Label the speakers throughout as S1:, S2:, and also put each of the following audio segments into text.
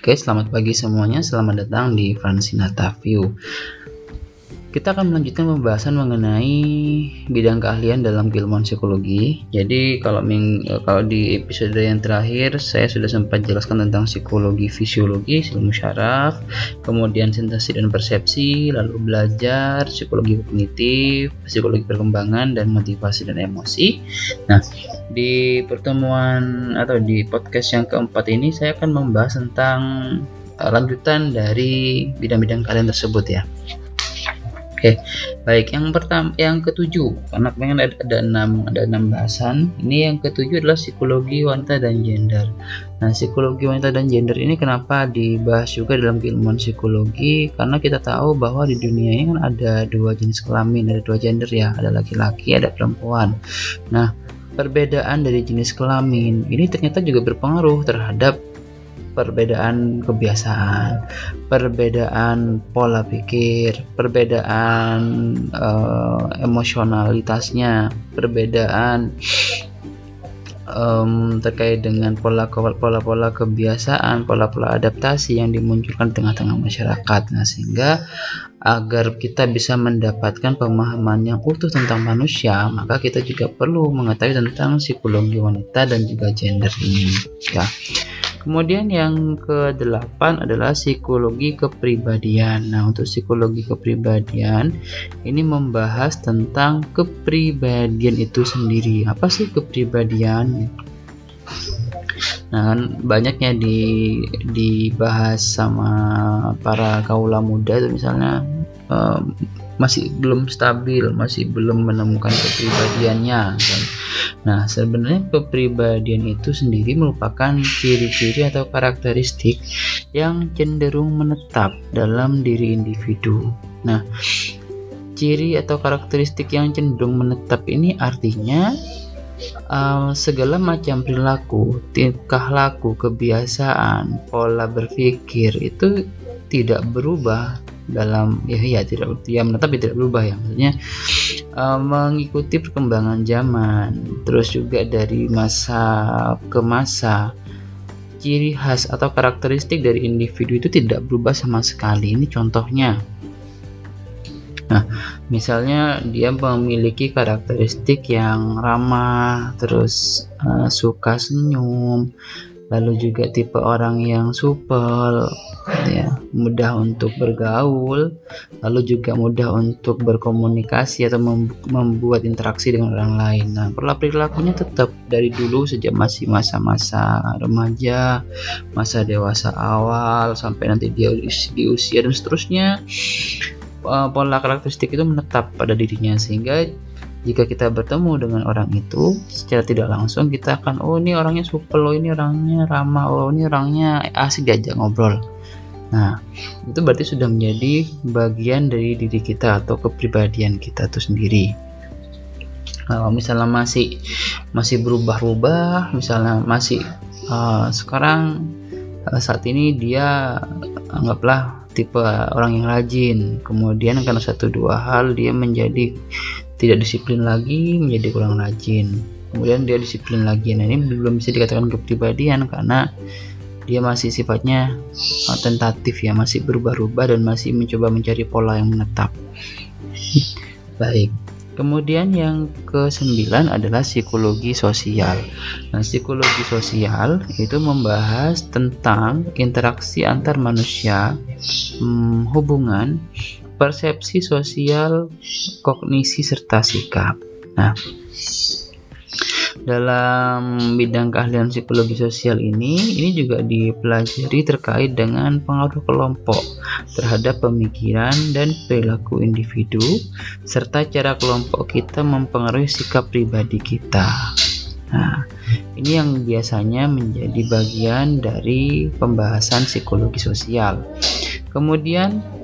S1: Oke, selamat pagi semuanya. Selamat datang di Fransinata View. Kita akan melanjutkan pembahasan mengenai bidang keahlian dalam keilmuan psikologi. Jadi kalau ming, kalau di episode yang terakhir saya sudah sempat jelaskan tentang psikologi fisiologi, ilmu syaraf, kemudian sensasi dan persepsi, lalu belajar psikologi kognitif, psikologi perkembangan dan motivasi dan emosi. Nah, di pertemuan atau di podcast yang keempat ini saya akan membahas tentang uh, lanjutan dari bidang-bidang kalian tersebut ya. Oke, baik. Yang pertama, yang ketujuh, karena kemarin ada, ada enam ada enam bahasan. Ini yang ketujuh adalah psikologi wanita dan gender. Nah, psikologi wanita dan gender ini kenapa dibahas juga dalam keilmuan psikologi? Karena kita tahu bahwa di dunia ini kan ada dua jenis kelamin, ada dua gender ya, ada laki-laki, ada perempuan. Nah, perbedaan dari jenis kelamin ini ternyata juga berpengaruh terhadap perbedaan kebiasaan, perbedaan pola pikir, perbedaan uh, emosionalitasnya, perbedaan um, terkait dengan pola pola-pola kebiasaan, pola-pola adaptasi yang dimunculkan tengah-tengah masyarakat. Nah, sehingga agar kita bisa mendapatkan pemahaman yang utuh tentang manusia, maka kita juga perlu mengetahui tentang psikologi wanita dan juga gender ini. Ya. Kemudian yang ke-8 adalah psikologi kepribadian. Nah, untuk psikologi kepribadian ini membahas tentang kepribadian itu sendiri. Apa sih kepribadian? Nah, kan banyaknya di dibahas sama para kaula muda itu misalnya um, masih belum stabil, masih belum menemukan kepribadiannya kan Nah, sebenarnya kepribadian itu sendiri merupakan ciri-ciri atau karakteristik yang cenderung menetap dalam diri individu. Nah, ciri atau karakteristik yang cenderung menetap ini artinya uh, segala macam perilaku, tingkah laku, kebiasaan, pola berpikir itu tidak berubah dalam ya ya tidak ya menetap ya tidak berubah ya maksudnya uh, mengikuti perkembangan zaman terus juga dari masa ke masa ciri khas atau karakteristik dari individu itu tidak berubah sama sekali. Ini contohnya. Nah, misalnya dia memiliki karakteristik yang ramah, terus uh, suka senyum, lalu juga tipe orang yang supel ya mudah untuk bergaul lalu juga mudah untuk berkomunikasi atau membuat interaksi dengan orang lain. Nah pola perilakunya tetap dari dulu sejak masih masa-masa remaja masa dewasa awal sampai nanti dia di usia dan seterusnya eh, pola karakteristik itu menetap pada dirinya sehingga jika kita bertemu dengan orang itu secara tidak langsung kita akan oh ini orangnya super oh ini orangnya ramah oh ini orangnya asik diajak ngobrol. Nah itu berarti sudah menjadi bagian dari diri kita atau kepribadian kita itu sendiri. Kalau misalnya masih masih berubah-ubah misalnya masih uh, sekarang uh, saat ini dia anggaplah tipe orang yang rajin. Kemudian karena satu dua hal dia menjadi tidak disiplin lagi menjadi kurang rajin. Kemudian dia disiplin lagi. Nah ini belum bisa dikatakan kepribadian karena dia masih sifatnya uh, tentatif ya masih berubah-ubah dan masih mencoba mencari pola yang menetap. Baik. Kemudian yang kesembilan adalah psikologi sosial. Nah, psikologi sosial itu membahas tentang interaksi antar manusia, hmm, hubungan, persepsi sosial, kognisi serta sikap. Nah, dalam bidang keahlian psikologi sosial ini, ini juga dipelajari terkait dengan pengaruh kelompok terhadap pemikiran dan perilaku individu, serta cara kelompok kita mempengaruhi sikap pribadi kita. Nah, ini yang biasanya menjadi bagian dari pembahasan psikologi sosial. Kemudian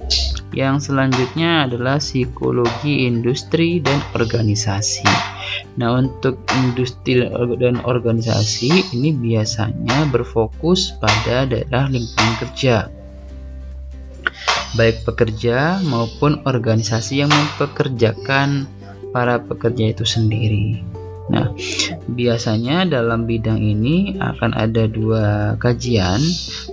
S1: yang selanjutnya adalah psikologi industri dan organisasi. Nah, untuk industri dan organisasi ini biasanya berfokus pada daerah lingkungan kerja. Baik pekerja maupun organisasi yang mempekerjakan para pekerja itu sendiri. Nah, biasanya dalam bidang ini akan ada dua kajian.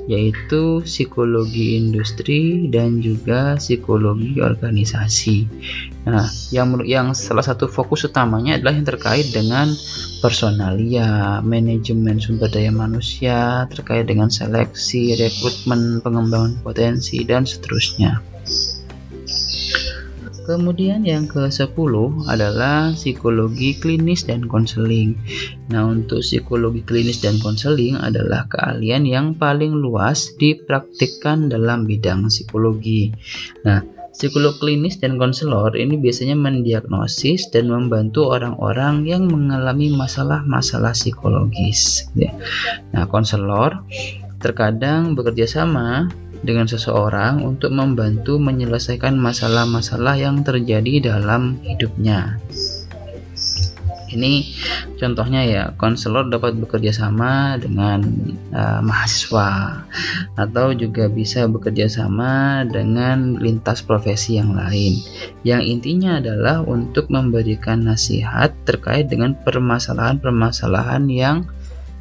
S1: yaitu psikologi industri dan juga psikologi organisasi. Nah, yang yang salah satu fokus utamanya adalah yang terkait dengan personalia, manajemen sumber daya manusia, terkait dengan seleksi, rekrutmen, pengembangan potensi dan seterusnya. Kemudian yang ke-10 adalah psikologi klinis dan konseling. Nah, untuk psikologi klinis dan konseling adalah keahlian yang paling luas dipraktikkan dalam bidang psikologi. Nah, psikolog klinis dan konselor ini biasanya mendiagnosis dan membantu orang-orang yang mengalami masalah-masalah psikologis. Ya. Nah, konselor terkadang bekerja sama dengan seseorang untuk membantu menyelesaikan masalah-masalah yang terjadi dalam hidupnya. Ini contohnya ya, konselor dapat bekerja sama dengan uh, mahasiswa atau juga bisa bekerja sama dengan lintas profesi yang lain. Yang intinya adalah untuk memberikan nasihat terkait dengan permasalahan-permasalahan yang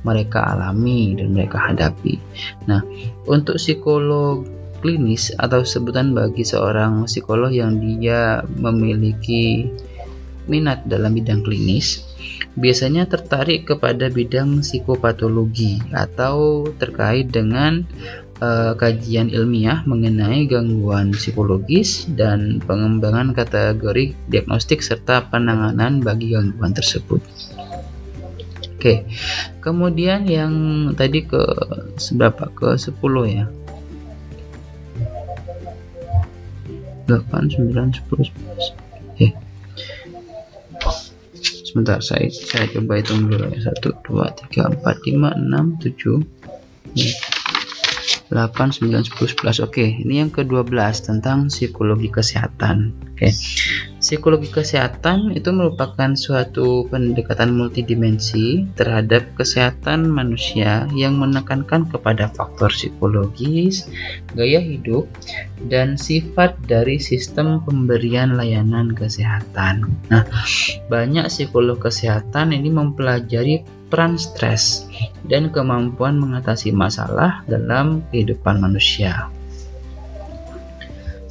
S1: mereka alami dan mereka hadapi. Nah, untuk psikolog klinis atau sebutan bagi seorang psikolog yang dia memiliki minat dalam bidang klinis biasanya tertarik kepada bidang psikopatologi atau terkait dengan uh, kajian ilmiah mengenai gangguan psikologis dan pengembangan kategori diagnostik serta penanganan bagi gangguan tersebut. Oke. Kemudian yang tadi ke seberapa? Ke 10 ya. 8 9 10 11. Oke. Sebentar saya saya coba hitung dulu ya. 1 2 3 4 5 6 7. 8, 9, 10, 11 Oke, ini yang ke-12 tentang psikologi kesehatan Oke, Psikologi kesehatan itu merupakan suatu pendekatan multidimensi terhadap kesehatan manusia yang menekankan kepada faktor psikologis, gaya hidup, dan sifat dari sistem pemberian layanan kesehatan. Nah, banyak psikolog kesehatan ini mempelajari peran stres dan kemampuan mengatasi masalah dalam kehidupan manusia.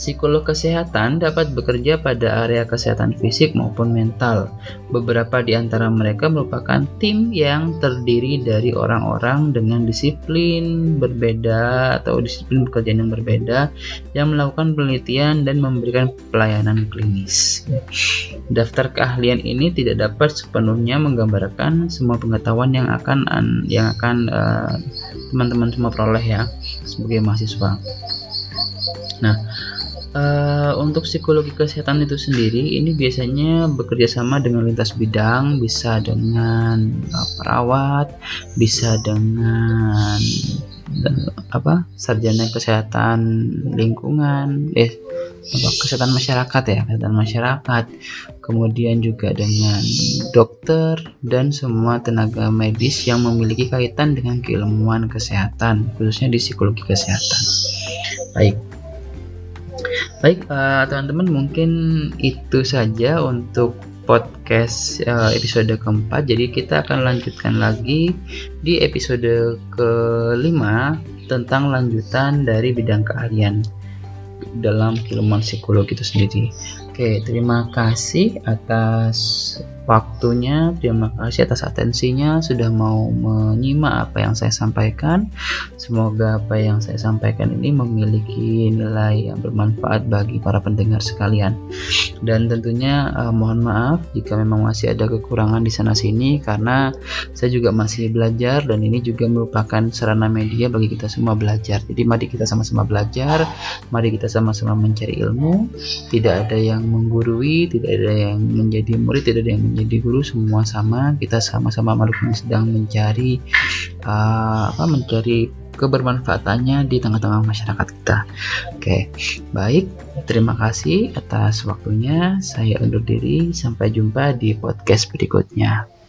S1: Psikolog kesehatan dapat bekerja pada area kesehatan fisik maupun mental. Beberapa di antara mereka merupakan tim yang terdiri dari orang-orang dengan disiplin berbeda atau disiplin pekerjaan yang berbeda yang melakukan penelitian dan memberikan pelayanan klinis. Daftar keahlian ini tidak dapat sepenuhnya menggambarkan semua pengetahuan yang akan yang akan eh, teman-teman uh, semua peroleh ya sebagai mahasiswa. Nah, Uh, untuk psikologi kesehatan itu sendiri ini biasanya bekerja sama dengan lintas bidang, bisa dengan uh, perawat, bisa dengan uh, apa sarjana kesehatan lingkungan, eh kesehatan masyarakat ya, kesehatan masyarakat, kemudian juga dengan dokter dan semua tenaga medis yang memiliki kaitan dengan keilmuan kesehatan, khususnya di psikologi kesehatan. Baik. Baik, eh, teman-teman, mungkin itu saja untuk podcast uh, episode keempat. Jadi kita akan lanjutkan lagi di episode kelima tentang lanjutan dari bidang keahlian dalam keilmuan psikologi itu sendiri. Oke, terima kasih atas waktunya. Terima kasih atas atensinya sudah mau menyimak apa yang saya sampaikan. Semoga apa yang saya sampaikan ini memiliki nilai yang bermanfaat bagi para pendengar sekalian. Dan tentunya uh, mohon maaf jika memang masih ada kekurangan di sana sini karena saya juga masih belajar dan ini juga merupakan sarana media bagi kita semua belajar. Jadi mari kita sama-sama belajar, mari kita sama-sama mencari ilmu. Tidak ada yang menggurui, tidak ada yang menjadi murid, tidak ada yang menjadi guru, semua sama. Kita sama-sama makhluk yang sedang mencari uh, apa mencari kebermanfaatannya di tengah-tengah masyarakat kita. Oke, baik. Terima kasih atas waktunya. Saya undur diri. Sampai jumpa di podcast berikutnya.